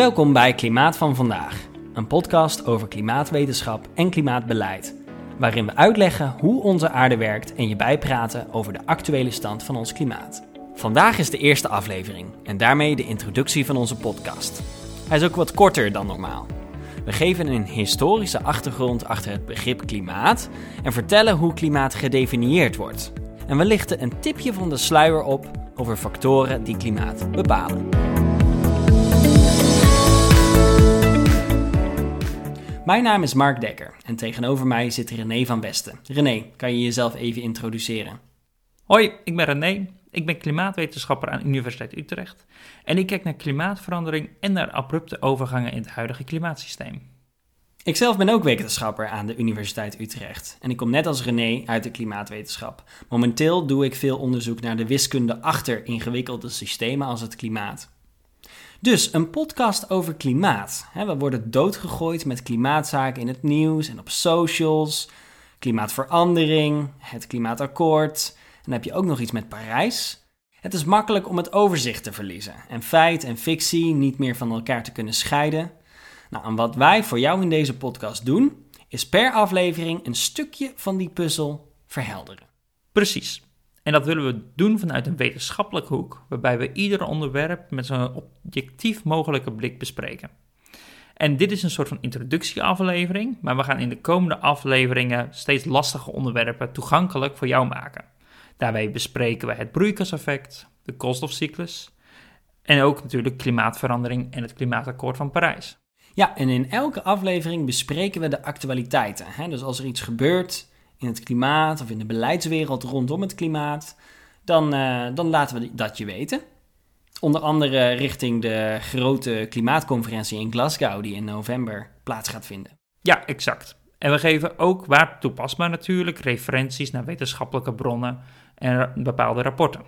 Welkom bij Klimaat van Vandaag, een podcast over klimaatwetenschap en klimaatbeleid, waarin we uitleggen hoe onze aarde werkt en je bijpraten over de actuele stand van ons klimaat. Vandaag is de eerste aflevering en daarmee de introductie van onze podcast. Hij is ook wat korter dan normaal. We geven een historische achtergrond achter het begrip klimaat en vertellen hoe klimaat gedefinieerd wordt. En we lichten een tipje van de sluier op over factoren die klimaat bepalen. Mijn naam is Mark Dekker en tegenover mij zit René van Westen. René, kan je jezelf even introduceren? Hoi, ik ben René. Ik ben klimaatwetenschapper aan Universiteit Utrecht. En ik kijk naar klimaatverandering en naar abrupte overgangen in het huidige klimaatsysteem. Ikzelf ben ook wetenschapper aan de Universiteit Utrecht. En ik kom net als René uit de klimaatwetenschap. Momenteel doe ik veel onderzoek naar de wiskunde achter ingewikkelde systemen als het klimaat. Dus een podcast over klimaat. We worden doodgegooid met klimaatzaken in het nieuws en op socials. Klimaatverandering, het klimaatakkoord. En dan heb je ook nog iets met Parijs. Het is makkelijk om het overzicht te verliezen en feit en fictie niet meer van elkaar te kunnen scheiden. Nou, en wat wij voor jou in deze podcast doen, is per aflevering een stukje van die puzzel verhelderen. Precies. En dat willen we doen vanuit een wetenschappelijke hoek, waarbij we ieder onderwerp met zo'n objectief mogelijke blik bespreken. En dit is een soort van introductieaflevering, maar we gaan in de komende afleveringen steeds lastige onderwerpen toegankelijk voor jou maken. Daarbij bespreken we het broeikaseffect, de koolstofcyclus en ook natuurlijk klimaatverandering en het klimaatakkoord van Parijs. Ja, en in elke aflevering bespreken we de actualiteiten. Hè? Dus als er iets gebeurt in het klimaat of in de beleidswereld rondom het klimaat, dan, uh, dan laten we dat je weten. Onder andere richting de grote klimaatconferentie in Glasgow, die in november plaats gaat vinden. Ja, exact. En we geven ook, waar toepasbaar natuurlijk, referenties naar wetenschappelijke bronnen en bepaalde rapporten.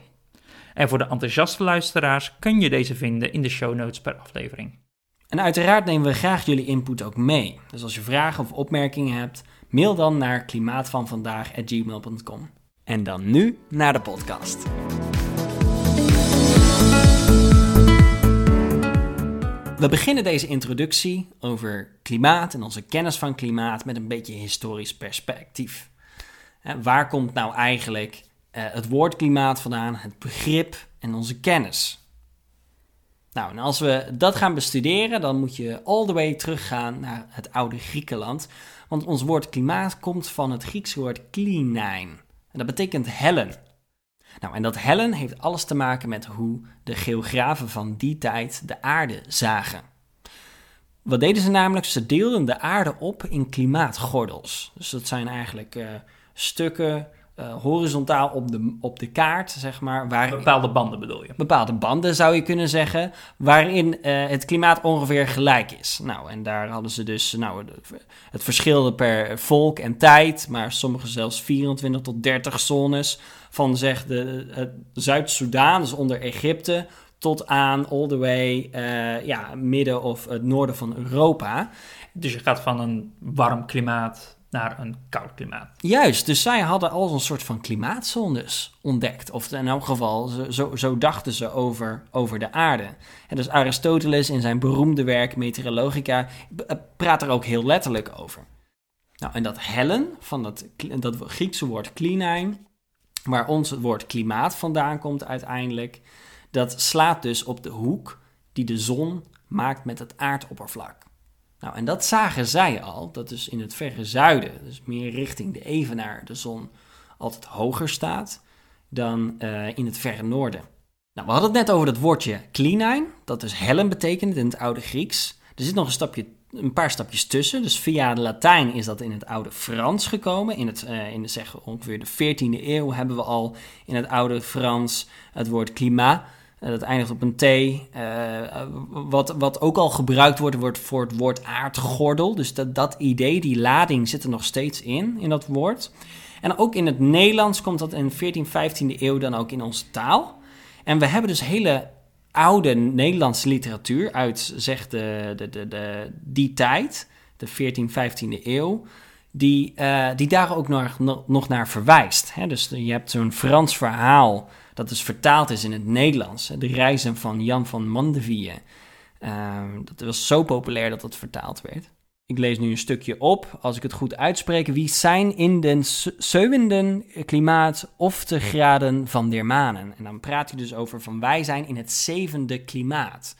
En voor de enthousiaste luisteraars kun je deze vinden in de show notes per aflevering. En uiteraard nemen we graag jullie input ook mee. Dus als je vragen of opmerkingen hebt, mail dan naar klimaatvanvandaag.gmail.com. En dan nu naar de podcast. We beginnen deze introductie over klimaat en onze kennis van klimaat met een beetje historisch perspectief. Waar komt nou eigenlijk eh, het woord klimaat vandaan, het begrip en onze kennis? Nou, en als we dat gaan bestuderen, dan moet je all the way teruggaan naar het oude Griekenland. Want ons woord klimaat komt van het Griekse woord klinein. En dat betekent hellen. Nou, en dat hellen heeft alles te maken met hoe de geografen van die tijd de aarde zagen. Wat deden ze namelijk? Ze deelden de aarde op in klimaatgordels. Dus dat zijn eigenlijk uh, stukken uh, horizontaal op de, op de kaart, zeg maar. Waar, bepaalde banden bedoel je? Bepaalde banden zou je kunnen zeggen, waarin uh, het klimaat ongeveer gelijk is. Nou, en daar hadden ze dus, nou, het verschilde per volk en tijd, maar sommige zelfs 24 tot 30 zones. Van zeg de Zuid-Soedan, dus onder Egypte, tot aan all the way, uh, ja, midden of het noorden van Europa. Dus je gaat van een warm klimaat naar een koud klimaat. Juist, dus zij hadden al een soort van klimaatzones ontdekt. Of in elk geval, zo, zo dachten ze over, over de aarde. En dus Aristoteles in zijn beroemde werk Meteorologica eh, praat er ook heel letterlijk over. Nou, en dat hellen van dat, dat Griekse woord klinein, waar ons het woord klimaat vandaan komt uiteindelijk, dat slaat dus op de hoek die de zon maakt met het aardoppervlak. Nou, en dat zagen zij al, dat dus in het verre zuiden, dus meer richting de evenaar, de zon altijd hoger staat dan uh, in het verre noorden. Nou, we hadden het net over dat woordje klinein, dat dus hellen betekent in het oude Grieks. Er zit nog een, stapje, een paar stapjes tussen, dus via de Latijn is dat in het oude Frans gekomen. In, het, uh, in de, zeg, ongeveer de 14e eeuw hebben we al in het oude Frans het woord klimaat dat eindigt op een T. Uh, wat, wat ook al gebruikt wordt, wordt voor het woord aardgordel. Dus dat, dat idee, die lading zit er nog steeds in, in dat woord. En ook in het Nederlands komt dat in de 14, 15e eeuw dan ook in onze taal. En we hebben dus hele oude Nederlandse literatuur uit zeg de, de, de, de, die tijd, de 14, 15e eeuw, die, uh, die daar ook nog, nog naar verwijst. Hè? Dus je hebt zo'n Frans verhaal dat dus vertaald is in het Nederlands. De reizen van Jan van Mandeville. Ehm, dat was zo populair dat het vertaald werd. Ik lees nu een stukje op, als ik het goed uitspreek. Wie zijn in den zevende klimaat of de graden van der manen? En dan praat hij dus over van wij zijn in het zevende klimaat.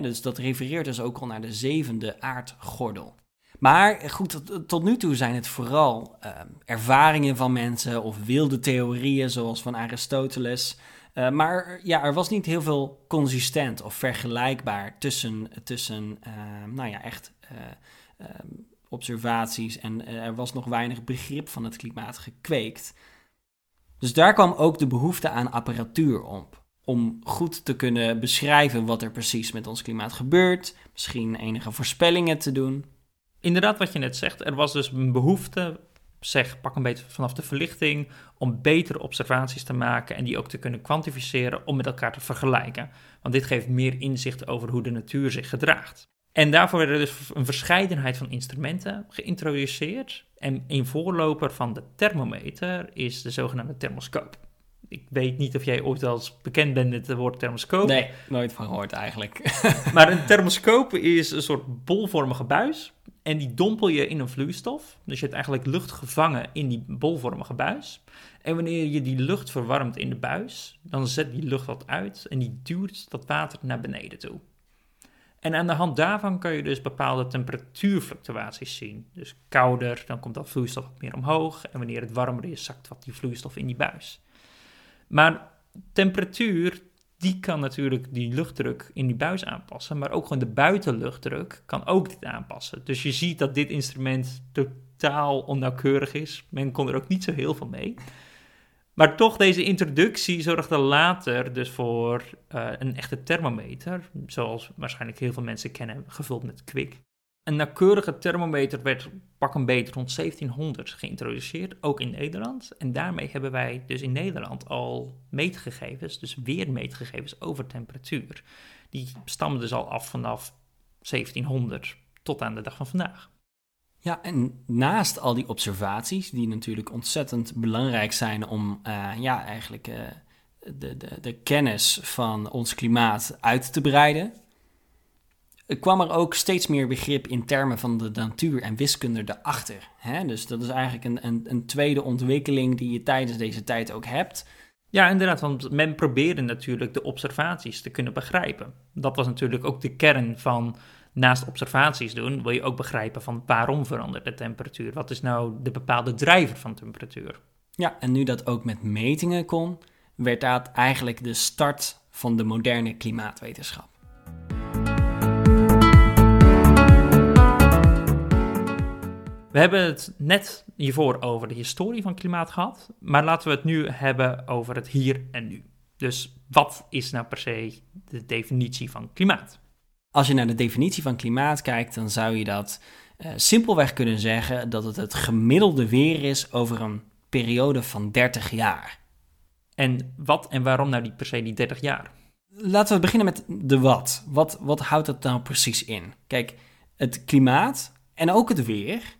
dus dat refereert dus ook al naar de zevende aardgordel. Maar goed, tot, nu toe zijn het vooral ehm, ervaringen van mensen of wilde theorieën zoals van Aristoteles. Uh, maar ja, er was niet heel veel consistent of vergelijkbaar tussen, tussen ehm, nou ja, echt uh, observaties en eh, er was nog weinig begrip van het klimaat gekweekt. Dus daar kwam ook de behoefte aan apparatuur op. Om goed te kunnen beschrijven wat er precies met ons klimaat gebeurt, misschien enige voorspellingen te doen. Inderdaad, wat je net zegt, er was dus een behoefte, zeg pak een beetje vanaf de verlichting, om betere observaties te maken en die ook te kunnen kwantificeren om met elkaar te vergelijken. Want dit geeft meer inzicht over hoe de natuur zich gedraagt. En daarvoor werden dus een verscheidenheid van instrumenten geïntroduceerd. En een voorloper van de thermometer is de zogenaamde thermoscoop. Ik weet niet of jij ooit al eens bekend bent met het woord thermoscoop. Nee, nooit van gehoord eigenlijk. maar een thermoscoop is een soort bolvormige buis. En die dompel je in een vloeistof. Dus je hebt eigenlijk lucht gevangen in die bolvormige buis. En wanneer je die lucht verwarmt in de buis, dan zet die lucht wat uit en die duwt dat water naar beneden toe. En aan de hand daarvan kun je dus bepaalde temperatuurfluctuaties zien. Dus kouder, dan komt dat vloeistof wat meer omhoog. En wanneer het warmer is, zakt wat die vloeistof in die buis. Maar temperatuur, die kan natuurlijk die luchtdruk in die buis aanpassen. Maar ook gewoon de buitenluchtdruk kan ook dit aanpassen. Dus je ziet dat dit instrument totaal onnauwkeurig is. Men kon er ook niet zo heel veel mee. Maar toch, deze introductie zorgde later dus voor uh, een echte thermometer, zoals waarschijnlijk heel veel mensen kennen, gevuld met kwik. Een nauwkeurige thermometer werd pak een beter rond 1700 geïntroduceerd, ook in Nederland. En daarmee hebben wij dus in Nederland al meetgegevens, dus weer meetgegevens over temperatuur. Die stammen dus al af vanaf 1700 tot aan de dag van vandaag. Ja, en naast al die observaties, die natuurlijk ontzettend belangrijk zijn om uh, ja, eigenlijk uh, de, de, de kennis van ons klimaat uit te breiden, kwam er ook steeds meer begrip in termen van de natuur en wiskunde erachter. Hè? Dus dat is eigenlijk een, een, een tweede ontwikkeling die je tijdens deze tijd ook hebt. Ja, inderdaad, want men probeerde natuurlijk de observaties te kunnen begrijpen. Dat was natuurlijk ook de kern van naast observaties doen, wil je ook begrijpen van waarom verandert de temperatuur? Wat is nou de bepaalde drijver van temperatuur? Ja, en nu dat ook met metingen kon, werd dat eigenlijk de start van de moderne klimaatwetenschap. We hebben het net hiervoor over de historie van klimaat gehad, maar laten we het nu hebben over het hier en nu. Dus wat is nou per se de definitie van klimaat? Als je naar de definitie van klimaat kijkt, dan zou je dat uh, simpelweg kunnen zeggen dat het het gemiddelde weer is over een periode van 30 jaar. En wat en waarom nou die per se die 30 jaar? Laten we beginnen met de wat. Wat, wat houdt dat nou precies in? Kijk, het klimaat en ook het weer,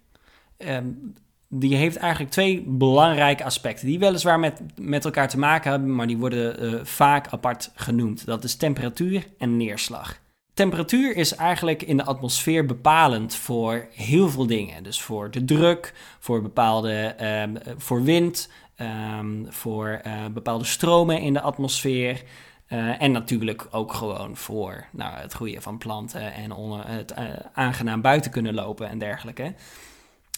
um, die heeft eigenlijk twee belangrijke aspecten. Die weliswaar met, met elkaar te maken hebben, maar die worden uh, vaak apart genoemd. Dat is temperatuur en neerslag temperatuur is eigenlijk in de atmosfeer bepalend voor heel veel dingen. Dus voor de druk, voor bepaalde um, voor wind, um, voor uh, bepaalde stromen in de atmosfeer. Uh, en natuurlijk ook gewoon voor nou, het groeien van planten en het aangenaam buiten kunnen lopen en dergelijke.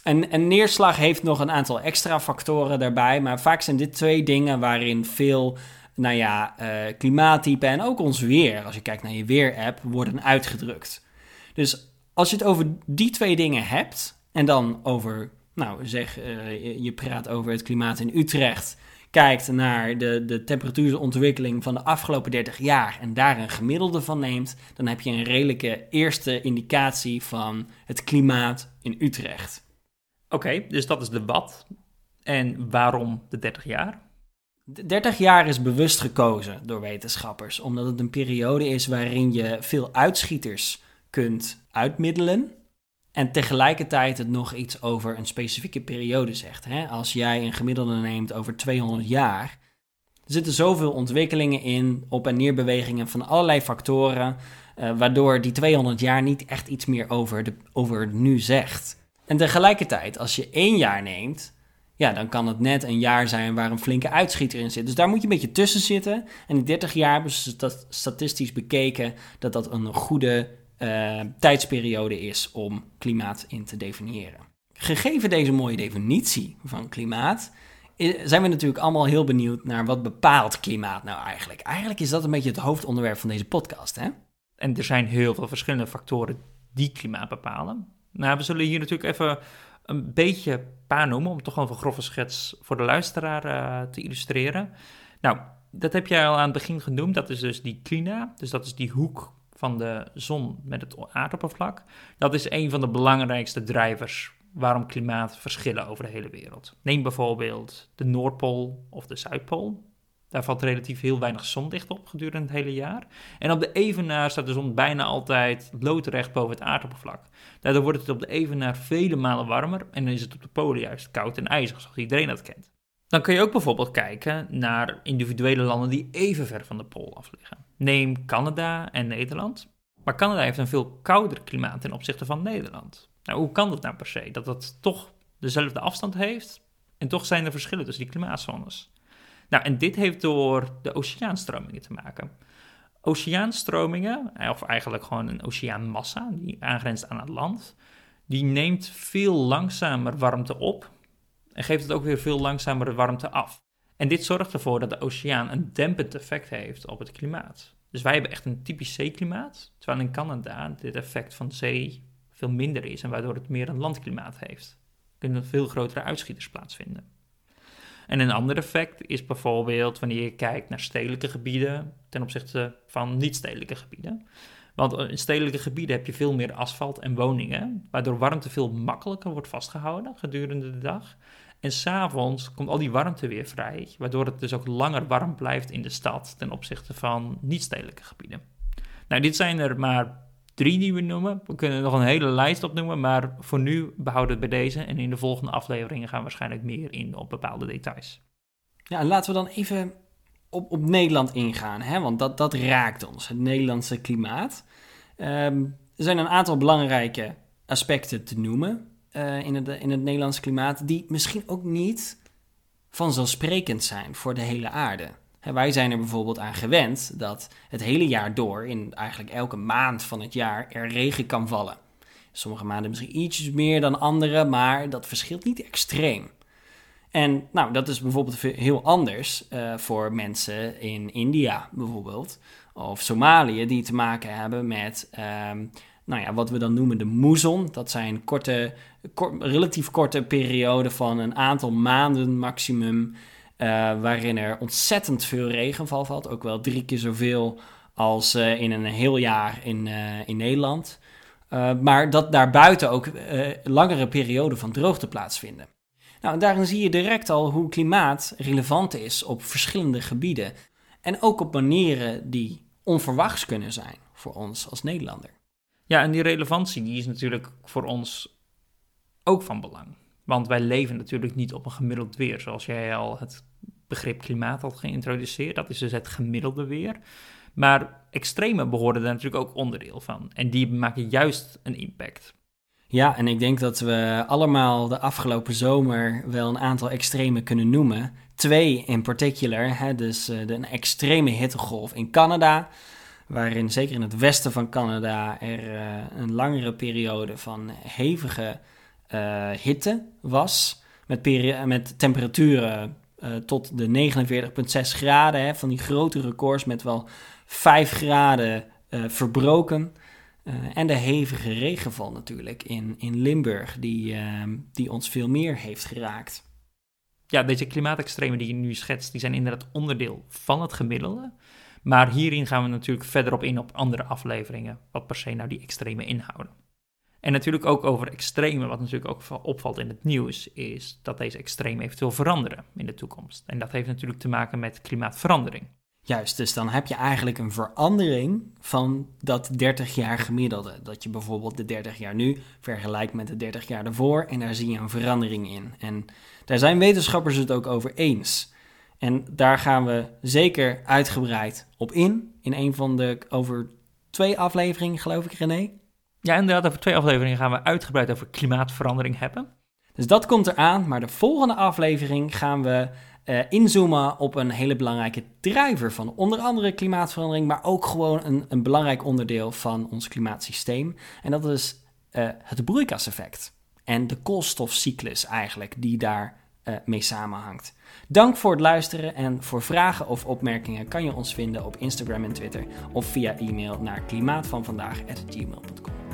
En, neerslag heeft nog een aantal extra factoren daarbij, maar vaak zijn dit twee dingen waarin veel nou ja, uh, klimaattype en ook ons weer, als je kijkt naar je weer-app, worden uitgedrukt. Dus als je het over die twee dingen hebt en dan over, nou zeg, uh, je praat over het klimaat in Utrecht, kijkt naar de, de temperatuurontwikkeling van de afgelopen 30 jaar en daar een gemiddelde van neemt, dan heb je een redelijke eerste indicatie van het klimaat in Utrecht. Oké, dus dat is de wat. En waarom de 30 jaar? 30 jaar is bewust gekozen door wetenschappers, omdat het een periode is waarin je veel uitschieters kunt uitmiddelen. En tegelijkertijd het nog iets over een specifieke periode zegt. Hè? Als jij een gemiddelde neemt over 200 jaar, zitten zoveel ontwikkelingen in, op- en neerbewegingen van allerlei factoren, uh, waardoor die 200 jaar niet echt iets meer over, de, over nu zegt. En tegelijkertijd, als je één jaar neemt, ja, dan kan het net een jaar zijn waar een flinke uitschieter in zit. Dus daar moet je een beetje tussen zitten. En in 30 jaar hebben ze dat statistisch bekeken dat dat een goede uh, tijdsperiode is om klimaat in te definiëren. Gegeven deze mooie definitie van klimaat, zijn we natuurlijk allemaal heel benieuwd naar wat bepaalt klimaat nou eigenlijk. Eigenlijk is dat een beetje het hoofdonderwerp van deze podcast, hè? En er zijn heel veel verschillende factoren die klimaat bepalen. Nou, we zullen hier natuurlijk even een beetje paar noemen, om toch wel een grove schets voor de luisteraar uh, te illustreren. Nou, dat heb jij al aan het begin genoemd. Dat is dus die klina, dus dat is die hoek van de zon met het aardoppervlak. Dat is een van de belangrijkste drijvers waarom klimaatverschillen over de hele wereld. Neem bijvoorbeeld de Noordpool of de Zuidpool. Daar valt relatief heel weinig zonlicht op gedurende het hele jaar. En op de evenaar staat de zon bijna altijd loodrecht boven het aardoppervlak. Daardoor wordt het op de evenaar vele malen warmer en dan is het op de polen juist koud en ijzig, zoals iedereen dat kent. Dan kun je ook bijvoorbeeld kijken naar individuele landen die even ver van de pool af liggen. Neem Canada en Nederland. Maar Canada heeft een veel kouder klimaat ten opzichte van Nederland. Nou, hoe kan dat nou per se? Dat dat toch dezelfde afstand heeft en toch zijn er verschillen tussen die klimaatzones. Nou, en dit heeft door de oceaanstromingen te maken. Oceaanstromingen, of eigenlijk gewoon een oceaanmassa die aangrenst aan het land, die neemt veel langzamer warmte op en geeft het ook weer veel langzamer warmte af. En dit zorgt ervoor dat de oceaan een dempend effect heeft op het klimaat. Dus wij hebben echt een typisch zeeklimaat, terwijl in Canada dit effect van zee veel minder is en waardoor het meer een landklimaat heeft. Er kunnen veel grotere uitschieters plaatsvinden. En een ander effect is bijvoorbeeld wanneer je kijkt naar stedelijke gebieden ten opzichte van niet-stedelijke gebieden. Want in stedelijke gebieden heb je veel meer asfalt en woningen, waardoor warmte veel makkelijker wordt vastgehouden gedurende de dag. En s'avonds komt al die warmte weer vrij, waardoor het dus ook langer warm blijft in de stad ten opzichte van niet-stedelijke gebieden. Nou, dit zijn er maar drie die we noemen. We kunnen nog een hele lijst opnoemen, maar voor nu behouden we het bij deze. En in de volgende afleveringen gaan we waarschijnlijk meer in op bepaalde details. Ja, en laten we dan even op, op Nederland ingaan, hè? want dat, dat raakt ons, het Nederlandse klimaat. Ehm, er zijn een aantal belangrijke aspecten te noemen uh, in, het, in het Nederlandse klimaat, die misschien ook niet vanzelfsprekend zijn voor de hele aarde. Wij zijn er bijvoorbeeld aan gewend dat het hele jaar door, in eigenlijk elke maand van het jaar, er regen kan vallen. Sommige maanden misschien ietsjes meer dan andere, maar dat verschilt niet extreem. En nou, dat is bijvoorbeeld heel anders uh, voor mensen in India bijvoorbeeld, of Somalië, die te maken hebben met um, nou ja, wat we dan noemen de moezon. Dat zijn korte, relatief korte perioden van een aantal maanden maximum, uh, waarin er ontzettend veel regenval valt. Ook wel drie keer zoveel als uh, in een heel jaar in, uh, in Nederland. maar dat daarbuiten ook langere perioden van droogte plaatsvinden. Nou, daarin zie je direct al hoe klimaat relevant is op verschillende gebieden. En ook op manieren die onverwachts kunnen zijn voor ons als Nederlander. Ja, en die relevantie die is natuurlijk voor ons ook van belang. Want wij leven natuurlijk niet op een gemiddeld weer, zoals jij al het begrip klimaat had geïntroduceerd. Dat is dus het gemiddelde weer. Maar extreme behoren daar natuurlijk ook onderdeel van. En die maken juist een impact. Ja, en ik denk dat we allemaal de afgelopen zomer wel een aantal extreme kunnen noemen. Twee in particular, hè, dus uh, de, een extreme hittegolf in Canada, waarin zeker in het westen van Canada er uh, een langere periode van hevige uh, hitte was, met, met temperaturen tot de 49,6 graden, hè, van die grote records met wel 5 graden verbroken. Uh, en de hevige regenval natuurlijk in, in Limburg, die, uh, die ons veel meer heeft geraakt. Ja, deze klimaatextremen die je nu schetst, die zijn inderdaad onderdeel van het gemiddelde. Maar hierin gaan we natuurlijk verder op in op andere afleveringen, wat per se nou die extreme inhouden. En natuurlijk ook over extreme, wat natuurlijk ook opvalt in het nieuws, is dat deze extremen eventueel veranderen in de toekomst. En dat heeft natuurlijk te maken met klimaatverandering. Juist, dus dan heb je eigenlijk een verandering van dat 30 jaar gemiddelde. Dat je bijvoorbeeld de 30 jaar nu vergelijkt met de 30 jaar daarvoor en daar zie je een verandering in. En daar zijn wetenschappers het ook over eens. En daar gaan we zeker uitgebreid op in. In een van de over twee afleveringen, geloof ik, René. Ja, inderdaad, over twee afleveringen gaan we uitgebreid over klimaatverandering hebben. Dus dat komt eraan. Maar de volgende aflevering gaan we uh, inzoomen op een hele belangrijke drijver van onder andere klimaatverandering, maar ook gewoon een, een belangrijk onderdeel van ons klimaatsysteem. En dat is uh, het broeikaseffect en de koolstofcyclus eigenlijk die daar uh, mee samenhangt. Dank voor het luisteren en voor vragen of opmerkingen kan je ons vinden op Instagram en Twitter of via e-mail naar klimaatvanvandaag.gmail.com.